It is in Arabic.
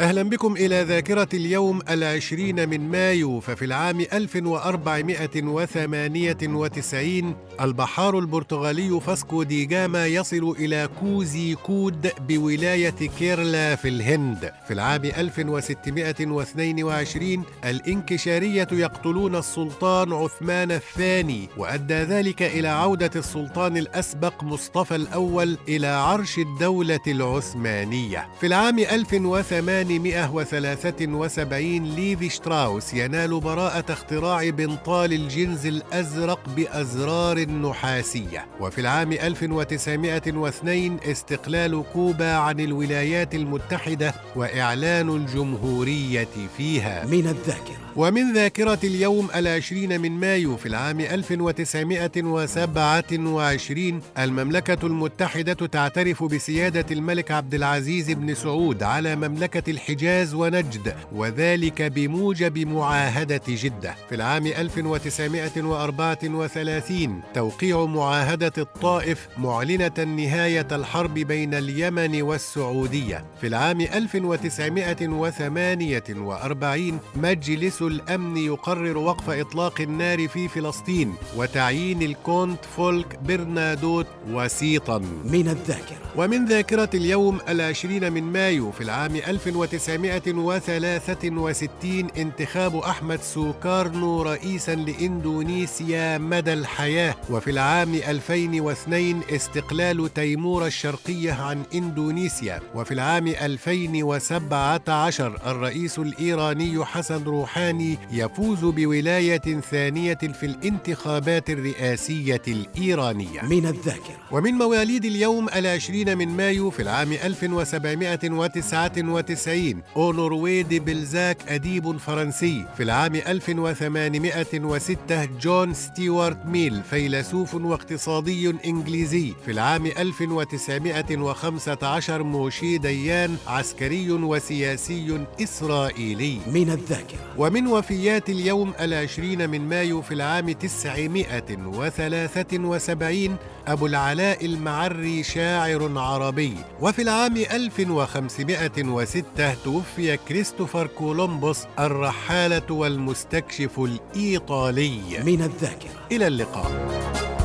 أهلا بكم إلى ذاكرة اليوم العشرين من مايو ففي العام 1498 البحار البرتغالي فاسكو دي جاما يصل إلى كوزيكود بولاية كيرلا في الهند. في العام 1622 الإنكشارية يقتلون السلطان عثمان الثاني وأدى ذلك إلى عودة السلطان الأسبق مصطفى الأول إلى عرش الدولة العثمانية. في العام 1800 1873 ليفي شتراوس ينال براءة اختراع بنطال الجنز الأزرق بأزرار نحاسية. وفي العام 1902 استقلال كوبا عن الولايات المتحدة وإعلان الجمهورية فيها. من الذاكرة. ومن ذاكرة اليوم العشرين من مايو في العام 1927 المملكة المتحدة تعترف بسيادة الملك عبد العزيز بن سعود على مملكة الحجاز ونجد وذلك بموجب معاهدة جدة. في العام 1934 توقيع معاهدة الطائف معلنة نهاية الحرب بين اليمن والسعودية. في العام 1948 مجلس الأمن يقرر وقف إطلاق النار في فلسطين وتعيين الكونت فولك برنادوت وسيطا. من الذاكرة. ومن ذاكرة اليوم العشرين من مايو في العام 1963 انتخاب أحمد سوكارنو رئيسا لإندونيسيا مدى الحياة. وفي العام 2002 استقلال تيمور الشرقية عن إندونيسيا. وفي العام 2017 الرئيس الإيراني حسن روحاني يفوز بولاية ثانية في الانتخابات الرئاسية الإيرانية. من الذاكرة. ومن مواليد اليوم العشرين من مايو في العام 1799 أونوريه دي بلزاك أديب فرنسي. في العام 1806 جون ستيوارت ميل فيلسوف واقتصادي إنجليزي. في العام 1915 موشي ديان عسكري وسياسي إسرائيلي. من الذاكرة. ومن وفيات اليوم العشرين من مايو في العام 973 أبو العلاء المعري شاعر عربي. وفي العام 1506 توفي كريستوفر كولومبوس الرحالة والمستكشف الإيطالي. من الذاكرة. إلى اللقاء.